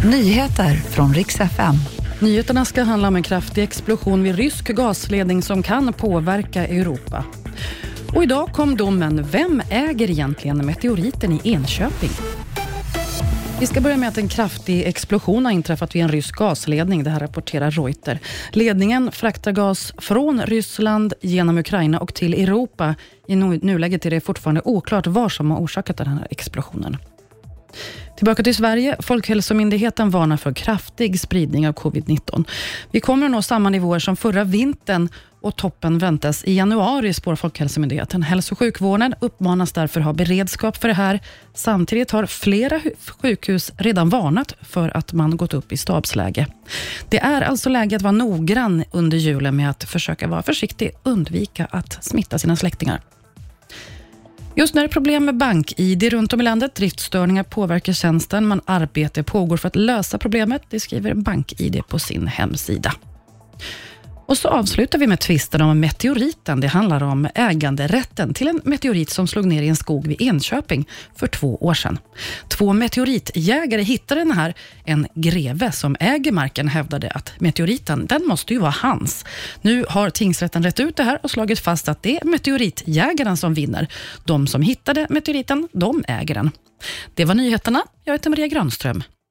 Nyheter från riks FM. Nyheterna ska handla om en kraftig explosion vid rysk gasledning som kan påverka Europa. Och idag kom domen Vem äger egentligen meteoriten i Enköping? Vi ska börja med att en kraftig explosion har inträffat vid en rysk gasledning. Det här rapporterar Reuter. Ledningen fraktar gas från Ryssland genom Ukraina och till Europa. I nuläget är det fortfarande oklart vad som har orsakat den här explosionen. Tillbaka till Sverige. Folkhälsomyndigheten varnar för kraftig spridning av covid-19. Vi kommer att nå samma nivåer som förra vintern och toppen väntas i januari, spår Folkhälsomyndigheten. Hälso och sjukvården uppmanas därför ha beredskap för det här. Samtidigt har flera sjukhus redan varnat för att man gått upp i stabsläge. Det är alltså läge att vara noggrann under julen med att försöka vara försiktig, undvika att smitta sina släktingar. Just nu är det problem med bank-id runt om i landet. Driftstörningar påverkar tjänsten, men arbete pågår för att lösa problemet. Det skriver BankID på sin hemsida. Och så avslutar vi med tvisten om meteoriten. Det handlar om äganderätten till en meteorit som slog ner i en skog vid Enköping för två år sedan. Två meteoritjägare hittade den här. En greve som äger marken hävdade att meteoriten, den måste ju vara hans. Nu har tingsrätten rätt ut det här och slagit fast att det är meteoritjägaren som vinner. De som hittade meteoriten, de äger den. Det var nyheterna. Jag heter Maria Granström.